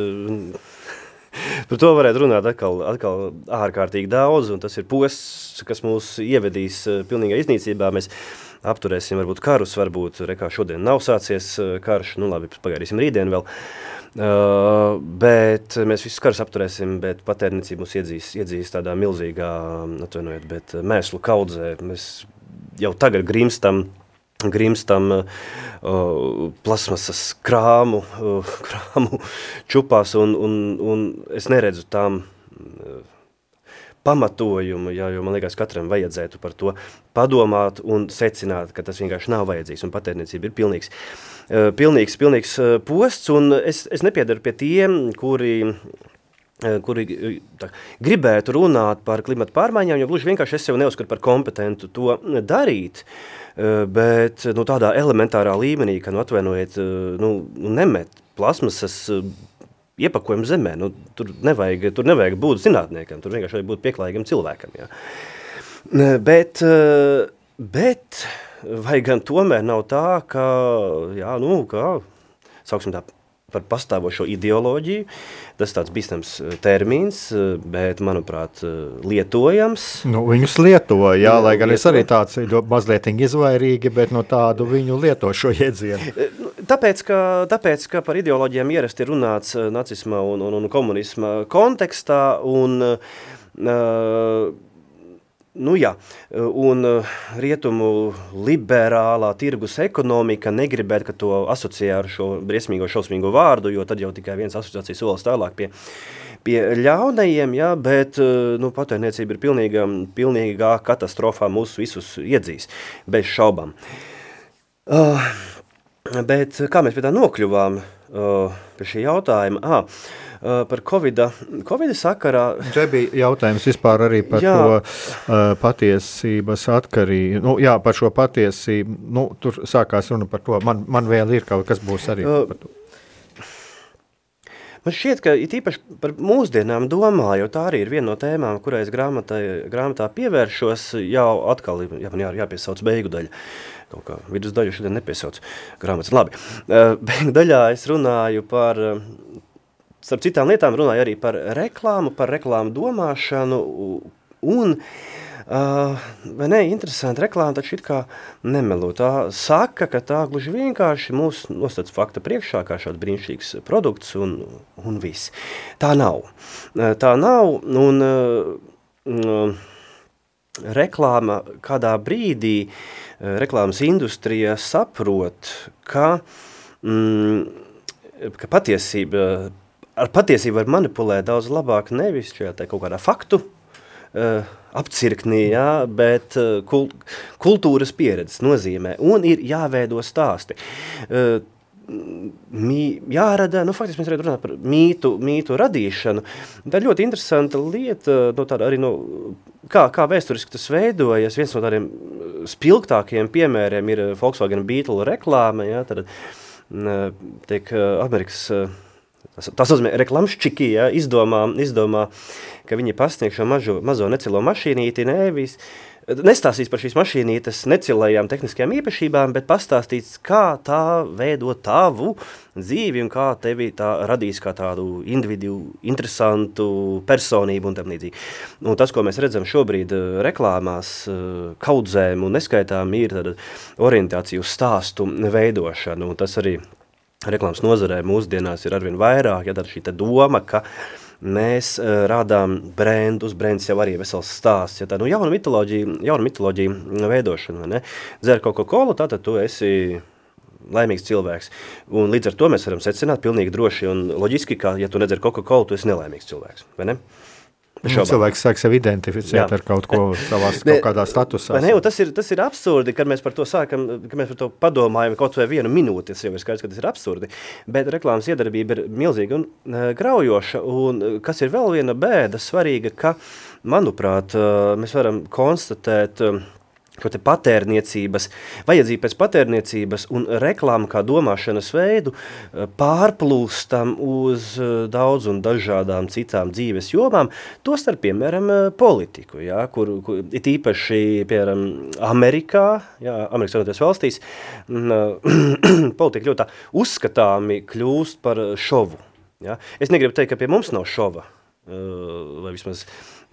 S2: Par to varētu runāt atkal, atkal ārkārtīgi daudz, un tas ir posts, kas mūs ievedīs uh, pilnīgā iznīcībā. Mēs apturēsim varbūt karus, varbūt rekā šodien nav sācies eh, karš, nu labi, pagaidīsim rītdien vēl. Uh, bet mēs visus karus apturēsim, bet patērnicība mūs iedzīs, iedzīs tādā milzīgā, atvainojiet, bet mēslu kaudzē. Mēs jau tagad grimstam, grimstam uh, plasmasas krāmu, uh, krāmu čupās, un, un, un es neredzu tām uh, pamatojumu, jā, jo man liekas, katram vajadzētu par to padomāt un secināt, ka tas vienkārši nav vajadzīgs un patērniecība ir pilnīgs, uh, pilnīgs, pilnīgs uh, posts, un es, es nepiedaru pie tiem, kuri uh, kuri tā, gribētu runāt par klimatu pārmaiņām, jo gluži vienkārši es sev neuzskatu par kompetentu to darīt, bet nu, tādā elementārā līmenī, ka nu, atvainojiet, nu, nemet plasmasas iepakojumu zemē. Nu, tur, nevajag, tur nevajag būt zinātniekam, tur vienkārši vajag būt pieklājīgam cilvēkam. Jā. Bet, eh, bet vai gan tomēr nav tā, ka, jā, nu, kā, sauksim tā, par pastāvošo ideoloģiju. Tas tāds bīstams eh, termins, eh, bet, manuprāt, lietojams.
S1: Nu, viņus lieto, jā, nu, lai gan lieto. es arī tāds mazliet izvairīgi, bet no tādu viņu lieto šo iedzienu.
S2: Tāpēc, ka, tāpēc, ka par ideoloģijām ierasti ir runāts nacisma un, un, un komunisma kontekstā, un uh, Nu, jā, un uh, rietumu liberālā tirgus ekonomika negribētu, ka to asociē ar šo briesmīgo, šausmīgo vārdu, jo tad jau tikai viens asociācijas solis tālāk pie, pie ļaunajiem, jā, bet nu, patērniecība ir pilnīga, pilnīgā katastrofā mūs visus iedzīs, bez šaubām. Uh, bet kā mēs pie tā nokļuvām, uh, pie šī jautājuma? Uh, par Covid, COVID sakarā.
S1: Te bija jautājums vispār arī par jā. to uh, patiesības atkarību. Nu, jā, par šo patiesību. Nu, tur sākās runa par to. Man, man vēl ir kaut kas būs arī uh, par to.
S2: Man šķiet, ka it īpaši par mūsdienām domāju, tā arī ir viena no tēmām, kurai es grāmatā, grāmatā pievēršos, jau atkal jā, man jā, jāpiesauc beigu daļa. Kaut kā vidus daļu šodien nepiesauc grāmatas. Labi, uh, beigu daļā es runāju par uh, starp citām lietām runāja arī par reklāmu, par reklāmu domāšanu un Uh, vai ne, interesanti, reklāma taču it kā nemelo. Tā saka, ka tā gluži vienkārši mūs nostāds fakta priekšā kā šāds brīnišķīgs produkts un, un viss. Tā nav. Tā nav un uh, uh, reklāma kādā brīdī, uh, reklāmas industrija saprot, ka, mm, ka patiesība, ar patiesību var manipulēt daudz labāk nevis šajā kaut kādā faktu uh, apcirknī, jā, bet uh, kul kultūras pieredzes nozīmē. Un ir jāveido stāsti. Uh, mī, jārada, nu, faktiski mēs varētu runāt par mītu, mītu radīšanu. Tā ir ļoti interesanta lieta, no tāda arī no, kā, kā vēsturiski tas veidojas. Viens no tādiem spilgtākajiem piemēriem ir Volkswagen Beetle reklāma, jā, tad tiek Amerikas Tā saucamie reklamšķiki ja, izdomā, izdomā, ka viņi pasniegs šo mažo, mazo necilo mašīnīti, nevis nestāstīs par šīs mašīnītes necilajām tehniskajām īpašībām, bet pastāstīs, kā tā veido tavu dzīvi un kā tevi tā radīs kā tādu individu, interesantu personību un tam līdzīgi. Un tas, ko mēs redzam šobrīd eh, reklāmās, eh, kaudzēm un neskaitām, ir orientācija uz stāstu veidošanu, un tas arī reklāmas nozarē mūsdienās ir arvien vairāk, ja tad šī doma, ka mēs uh, rādām brendus, brends jau arī vesels stāsts, ja tā, nu, jauna mitoloģija, jauna mitoloģija veidošana, vai ne? Dzer Coca-Cola, tātad tu esi laimīgs cilvēks. Un līdz ar to mēs varam secināt pilnīgi droši un loģiski, ka, ja tu nedzer Coca-Cola, tu esi nelaimīgs cilvēks, vai ne? Uh,
S1: Nu, cilvēks sāk sevi identificēt Jā. ar kaut ko [LAUGHS] savā kaut kādā statusā.
S2: Ne, tas, ir, tas ir absurdi, kad mēs par to sākam, kad mēs par to padomājam kaut vai vienu minūti, tas jau ir skaidrs, ka tas ir absurdi, bet reklāmas iedarbība ir milzīga un uh, graujoša, un uh, kas ir vēl viena bēda svarīga, ka, manuprāt, uh, mēs varam konstatēt, uh, šo patērniecības, vajadzību pēc patērniecības un reklāmu kā domāšanas veidu eh, pārplūstam uz eh, daudz un dažādām citām dzīves jomām, tostarp, piemēram, eh, politiku, ja, kur, kur it īpaši, piemēram, Amerikā, ja, Amerikas Savienotajās valstīs, mm, [CLEARS THROAT] politika ļoti uzskatāmi kļūst par šovu. Ja. Es negribu teikt, ka pie mums nav šova, vai vismaz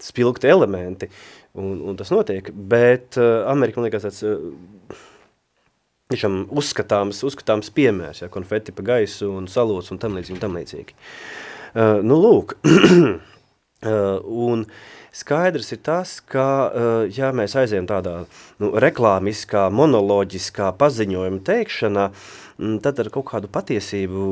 S2: spilgti elementi, un, un tas notiek. Bet uh, Amerika, man liekas, tāds uh, tiešām uzskatāms, uzskatāms piemērs, ja konfeti pa gaisu un salots un tam līdzīgi. Un tam līdzīgi. Uh, nu, lūk, uh, [CLEARS THROAT] un skaidrs ir tas, ka, uh, ja mēs aizējam tādā nu, reklāmiskā, monoloģiskā paziņojuma teikšanā, uh, tad ar kaut kādu patiesību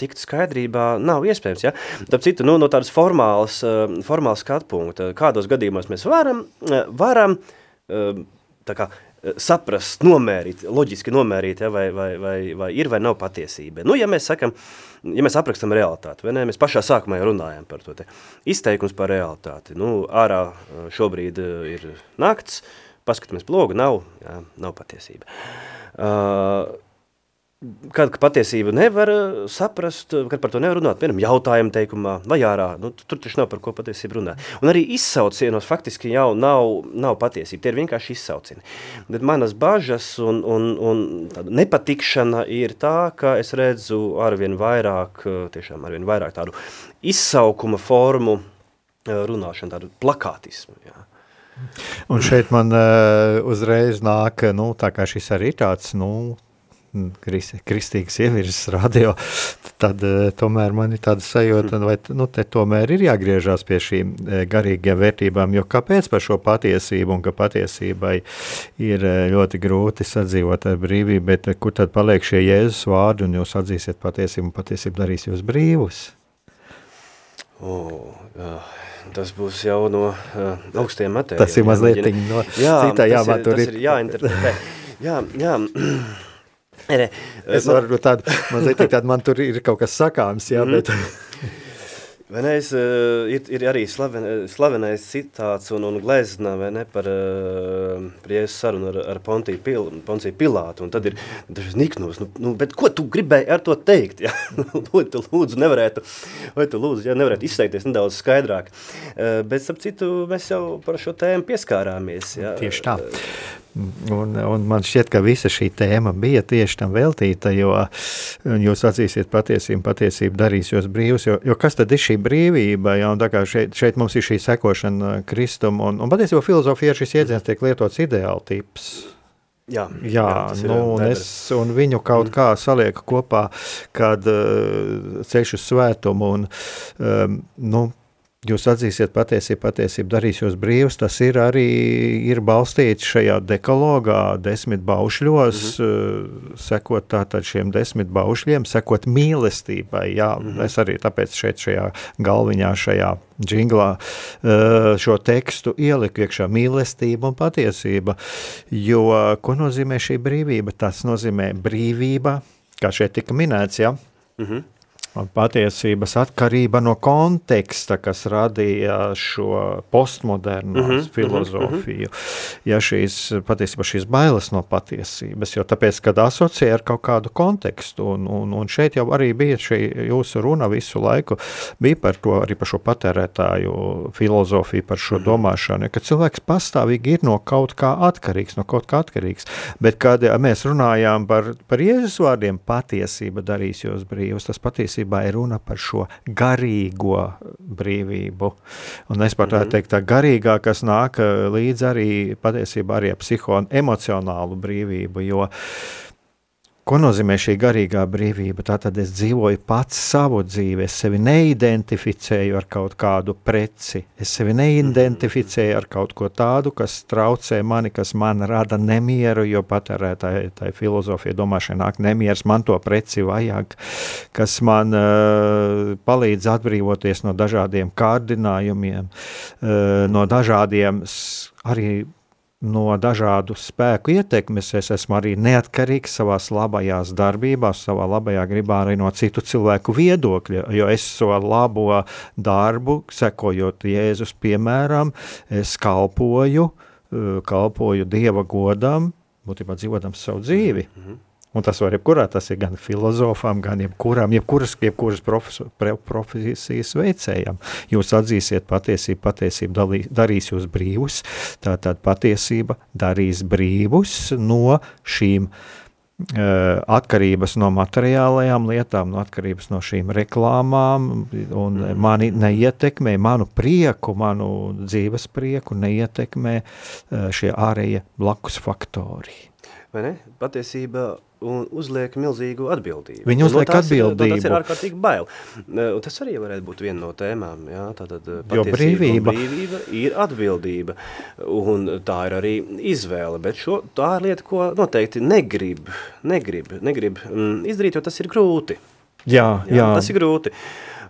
S2: tikt skaidrībā nav iespējams. Ja? Tāpēc citu, nu, no tādas formālas, eh, formālas skatu punkta, kādos gadījumos mēs varam, eh, varam eh, tā kā, saprast, nomērīt, loģiski nomērīt, ja, vai, vai, vai, vai ir vai nav patiesība. Nu, ja mēs sakam, ja mēs aprakstam realitāti, vai ne, mēs pašā sākumā jau runājam par to te izteikums par realitāti. Nu, ārā šobrīd ir nakts, paskatāmies blogu, nav, jā, nav patiesība. Uh, Kad patiesību nevar eh, saprast, kad par to nevar runāt, piemēram, jautājuma teikumā vai ārā, nu, tur taču nav par ko patiesību runāt. Un arī izsaucienos faktiski jau nav, nav patiesība, tie ir vienkārši izsaucieni. Bet manas bažas un, un, un nepatikšana ir tā, ka es redzu arvien vairāk, eh, tiešām arvien vairāk tādu izsaukuma formu eh, runāšanu, tādu plakātismu, jā.
S1: Un šeit man uh, uzreiz nāk, nu, tā kā šis arī tāds, nu, kristīgas ievirzes radio, tad uh, tomēr man ir tāda sajūta, vai nu, te tomēr ir jāgriežās pie šīm uh, garīgajām vērtībām, jo kāpēc par šo patiesību un ka patiesībai ir uh, ļoti grūti sadzīvot ar brīvību, bet kur tad paliek šie Jēzus vārdi un jūs atzīsiet patiesību un patiesību darīs jūs brīvus?
S2: Oh, jā. Tas būs jau no uh, augstiem matēriem.
S1: Tas ir mazliet no jā, citā jāmatur.
S2: Tas ir, tas ir jāinterpretē. jā, jā. [CLEARS THROAT]
S1: Ne, es varu tādu, mazliet tādu, man tur ir kaut kas sakāms, jā, mm. bet... [LAUGHS]
S2: Venais, uh, ir, ir arī slaven, slavenais citāts un, un glezna ne, par, uh, par Jēzus sarunu ar, ar Pontiju, Pil, Pontiju Pilātu. Un tad ir dažs niknos, nu, nu, bet ko tu gribēji ar to teikt? [LAUGHS] Ja? vai tu lūdzu nevarētu, vai tu lūdzu, ja, nevarētu izteikties nedaudz skaidrāk. Uh, bet, ap citu, mēs jau par šo tēmu pieskārāmies. Ja?
S1: Tieši tā. Un, un man šķiet, ka visa šī tēma bija tieši tam veltīta, jo jūs atzīsiet patiesību, patiesību darīs jūs brīvus. Jo, jo kas tad ir šī brīvība? Ja, šeit, šeit mums ir šī sekošana Kristum, un, un patiesībā filozofija šis jēdziens tiek lietots ideāli tips.
S2: Jā,
S1: jā, jā nu, un, es, un viņu kaut mm. kā salieku kopā, kad uh, ceļš uz svētumu. Un, um, nu, Jūs atzīsiet patiesību, patiesību darīs jūs brīvs. Tas ir arī ir balstīts šajā dekalogā, desmit baušļos, mm -hmm. sekot tātad šiem desmit baušļiem, sekot mīlestībai. Jā, mm -hmm. es arī tāpēc šeit šajā galviņā, šajā džinglā eh, šo tekstu ieliku iekšā mīlestība un patiesība. Jo, ko nozīmē šī brīvība? Tas nozīmē brīvība, kā šeit tika minēts, jā. Mm -hmm patiesības atkarība no konteksta, kas radīja šo postmodernu mm -hmm, filozofiju. Mm -hmm. Ja šīs patiesībā šīs bailes no patiesības, jo tāpēc, kad asociē ar kaut kādu kontekstu, un, un, un šeit jau arī bija šī jūsu runa visu laiku, bija par to arī par šo patērētāju filozofiju, par šo mm -hmm. domāšanu, ka cilvēks pastāvīgi ir no kaut kā atkarīgs, no kaut kā atkarīgs, bet kad mēs runājām par, par Jēzus vārdiem, patiesība darīs jūs brīvus, tas patiesība patiesībā ir runa par šo garīgo brīvību. Un es pat mm -hmm. teikt, tā garīgā, kas nāk eh, līdz arī patiesībā arī psiho-emocionālu brīvību, jo Ko nozīmē šī garīgā brīvība? Tātad es dzīvoju pats savu dzīvi, es sevi neidentificēju ar kaut kādu preci, es sevi neidentificēju ar kaut ko tādu, kas traucē mani, kas man rada nemieru, jo patērētāji tai filozofija domāšana nāk nemieras, man to preci vajag, kas man uh, palīdz atbrīvoties no dažādiem kārdinājumiem, uh, no dažādiem arī no dažādu spēku ietekmes. Es esmu arī neatkarīgs savā labajās darbībās, savā labajā gribā arī no citu cilvēku viedokļa, jo es savu labo darbu, sekojot Jēzus piemēram, es kalpoju, eh, kalpoju Dieva godam, būtībā dzīvotam savu dzīvi. Mm -hmm. Un tas var jebkurā, tas ir gan filozofam, gan jebkuram, jebkuras, jebkuras profesor, profesijas veicējam. Jūs atzīsiet patiesību, patiesība dalī, darīs jūs brīvus, tātad patiesība darīs brīvus no šīm uh, atkarības no materiālajām lietām, no atkarības no šīm reklāmām, un mm. mani neietekmē, manu prieku, manu dzīves prieku neietekmē uh, šie ārējie blakus faktori.
S2: Vai ne? Patiesība un uzliek milzīgu atbildību.
S1: Viņi uzliek no atbildību.
S2: Tas ir ārkārtīgi bail. Un tas arī varētu būt viena no tēmām. Jā, tātad
S1: jo brīvība.
S2: brīvība ir atbildība, un tā ir arī izvēle, bet šo, tā ir lieta, ko noteikti negrib, negrib, negrib mm, izdarīt, jo tas ir grūti.
S1: Jā, jā. jā.
S2: Tas ir grūti.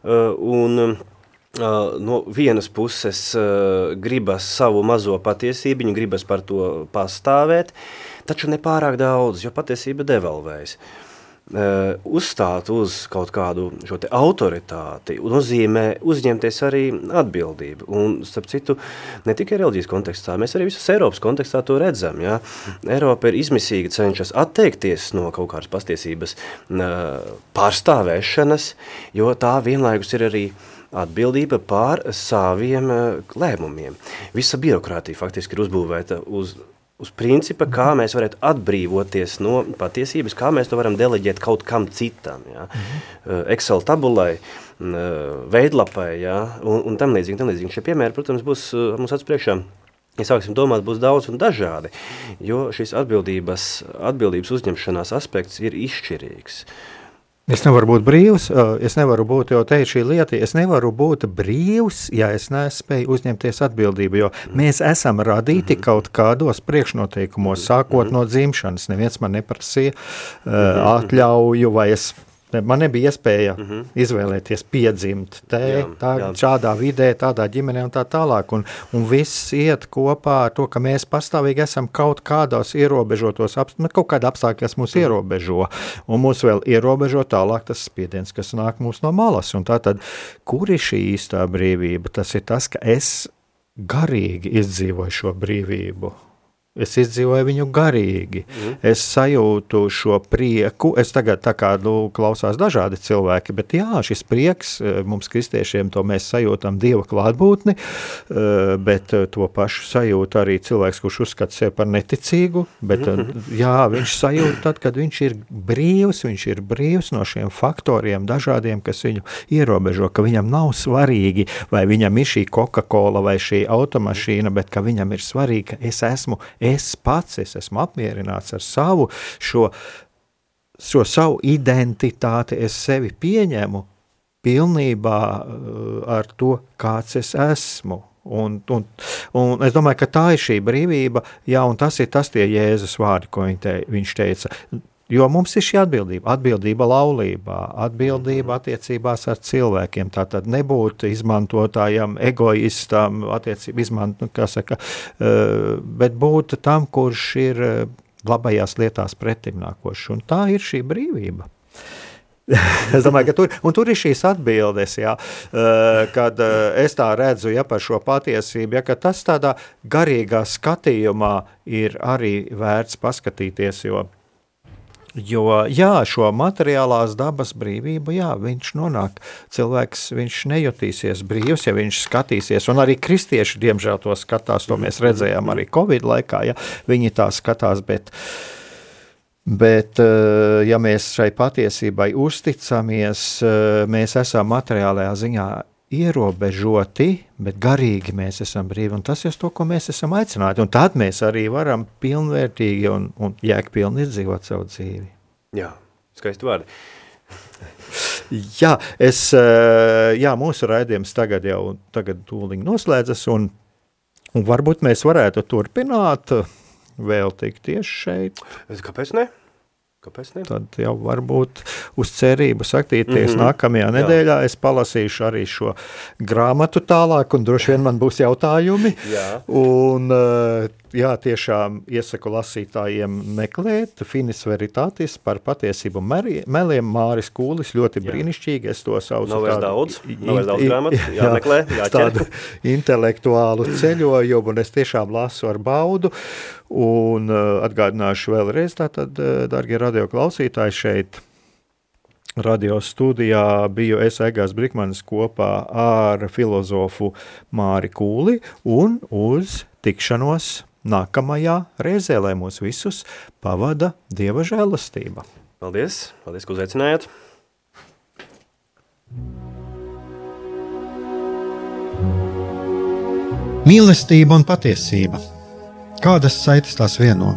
S2: Uh, un, Uh, no vienas puses uh, gribas savu mazo patiesību, gribas par to pastāvēt, uh, taču ne pārāk daudz, jo patiesība devalvējas. Uh, uzstāt uz kaut kādu šo autoritāti nozīmē uzņemties arī atbildību. Un, starp citu, ne tikai reliģijas kontekstā, mēs arī visas Eiropas kontekstā to redzam. Ja? Eiropa ir izmisīgi cenšas atteikties no kaut kādas pastiesības uh, pārstāvēšanas, jo tā vienlaikus ir arī atbildība pār saviem uh, lēmumiem. Visa birokrātija faktiski ir uzbūvēta uz uz principa, kā mēs varētu atbrīvoties no patiesības, kā mēs to varam deleģēt kaut kam citam. Mm -hmm. Excel tabulai, veidlapai ja? un, un tam līdzīgi, tam līdzīgi. Šie piemēri, protams, būs eh, mums acu priekšā. Ja sāksim domāt, būs daudz un dažādi, jo šis atbildības, atbildības uzņemšanās aspekts ir izšķirīgs. Uh,
S1: Es nevaru būt brīvs, es nevaru būt, jau teicu, šī lieta, es nevaru būt brīvs, ja es nespēju uzņemties atbildību, jo mēs esam radīti mhm. kaut kādos priekšnoteikumos, sākot mhm. no dzimšanas. Neviens man neprasīja mhm. atļauju, vai es Man nebija iespēja mm -hmm. izvēlēties, piedzimt te, jā, tā, jā. šādā vidē, tādā ģimenē un tā tālāk. Un, un viss iet kopā ar to, ka mēs pastāvīgi esam kaut kādos ierobežotos, ap, nu, kaut kāda apstākļa, kas mūs mm. ierobežo. Un mūs vēl ierobežo tālāk tas spiediens, kas nāk mums no malas. Un tā tad, kur ir šī īstā brīvība? Tas ir tas, ka es garīgi izdzīvoju šo brīvību. Es izdzīvoju viņu garīgi. Mm. Es sajūtu šo prieku. Es tagad tā kā nu, klausās dažādi cilvēki, bet jā, šis prieks eh, mums, kristiešiem, to mēs sajūtam Dieva klātbūtni, eh, bet eh, to pašu sajūt arī cilvēks, kurš uzskata sevi par neticīgu. Bet, -hmm. Jā, viņš sajūt tad, kad viņš ir brīvs, viņš ir brīvs no šiem faktoriem dažādiem, kas viņu ierobežo, ka viņam nav svarīgi, vai viņam ir šī Coca-Cola vai šī automašīna, bet ka viņam ir svarīgi, ka es esmu es pats es esmu apmierināts ar savu šo, šo savu identitāti, es sevi pieņemu pilnībā uh, ar to, kāds es esmu. Un, un, un es domāju, ka tā ir šī brīvība, jā, un tas ir tas tie Jēzus vārdi, ko viņš, te, viņš teica. Jo mums ir šī atbildība, atbildība laulībā, atbildība attiecībās ar cilvēkiem. Tā tad nebūt izmantotājam, egoistam, izmantot, kā saka, eh, bet būt tam, kurš ir eh, labajās lietās pretimnākošs. Un tā ir šī brīvība. [LAUGHS] es domāju, ka tur, tur ir šīs atbildes, jā, eh, kad es tā redzu ja, par šo patiesību, ja, ka tas tādā garīgā skatījumā ir arī vērts paskatīties, jo Jo jā, šo materiālās dabas brīvību, jā, viņš nonāk, cilvēks viņš nejutīsies brīvs, ja viņš skatīsies, un arī kristieši, diemžēl, to skatās, to mēs redzējām arī Covid laikā, ja viņi tā skatās, bet, bet eh, ja mēs šai patiesībai uzticamies, eh, mēs esam materiālajā ziņā ierobežoti, bet garīgi mēs esam brīvi. Tas ir tas, ko mēs esam aicināti. Un tad mēs arī varam pilnvērtīgi un, un jēgpilni izdzīvot savu dzīvi.
S2: Jā, skaisti vārdi. [LAUGHS]
S1: jā, es, eh, jā, mūsu raidījums tagad jau tagad noslēdzas, un, un varbūt mēs varētu turpināt vēl tik tieši šeit.
S2: Kāpēc ne? Kāpēc ne?
S1: Tad jau varbūt uz cerību saktīties mm -hmm. nākamajā nedēļā. Jā. Es palasīšu arī šo grāmatu tālāk, un droši vien man būs jautājumi.
S2: Jā.
S1: Un, uh, jā, tiešām iesaku lasītājiem meklēt Finis Veritatis par patiesību meliem. Māris Kūlis ļoti jā. brīnišķīgi. Es to saucu
S2: Nav vairs daudz, nav vairs daudz grāmatu, [LAUGHS] jāmeklē, jāķer.
S1: Tādu intelektuālu ceļojumu, un es tiešām lasu ar baudu. Un uh, atgādināšu vēlreiz, tātad, uh, dargie radio klausītāji, šeit Radio studijā biju es Egāns Brikmanis kopā ar filozofu Māri Kūli un uz tikšanos nākamajā reizē, lai mūs visus pavada Dieva žēlastība.
S2: Paldies, paldies, ka uzaicinājāt.
S3: Mīlestība un patiesība. Kādas saites tās vieno?